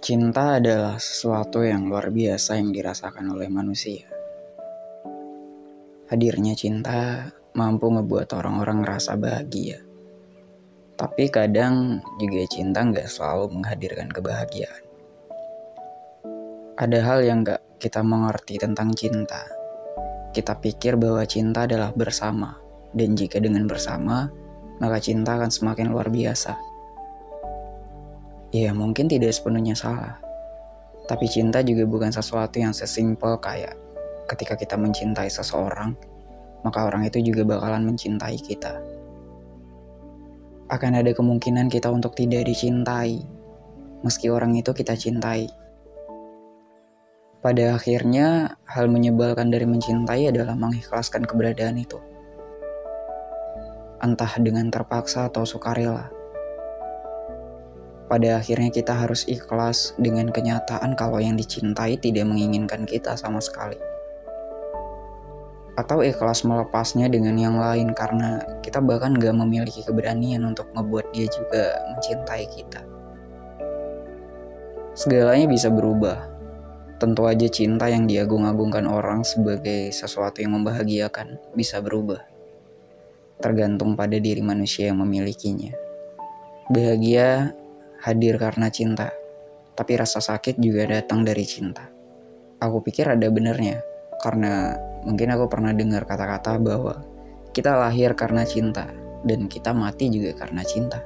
Cinta adalah sesuatu yang luar biasa yang dirasakan oleh manusia. Hadirnya cinta mampu ngebuat orang-orang ngerasa bahagia. Tapi kadang juga cinta nggak selalu menghadirkan kebahagiaan. Ada hal yang nggak kita mengerti tentang cinta. Kita pikir bahwa cinta adalah bersama, dan jika dengan bersama, maka cinta akan semakin luar biasa. Ya mungkin tidak sepenuhnya salah. Tapi cinta juga bukan sesuatu yang sesimpel kayak ketika kita mencintai seseorang, maka orang itu juga bakalan mencintai kita. Akan ada kemungkinan kita untuk tidak dicintai, meski orang itu kita cintai. Pada akhirnya, hal menyebalkan dari mencintai adalah mengikhlaskan keberadaan itu. Entah dengan terpaksa atau sukarela pada akhirnya kita harus ikhlas dengan kenyataan kalau yang dicintai tidak menginginkan kita sama sekali. Atau ikhlas melepasnya dengan yang lain karena kita bahkan gak memiliki keberanian untuk membuat dia juga mencintai kita. Segalanya bisa berubah. Tentu aja cinta yang diagung-agungkan orang sebagai sesuatu yang membahagiakan bisa berubah. Tergantung pada diri manusia yang memilikinya. Bahagia hadir karena cinta, tapi rasa sakit juga datang dari cinta. Aku pikir ada benernya, karena mungkin aku pernah dengar kata-kata bahwa kita lahir karena cinta, dan kita mati juga karena cinta.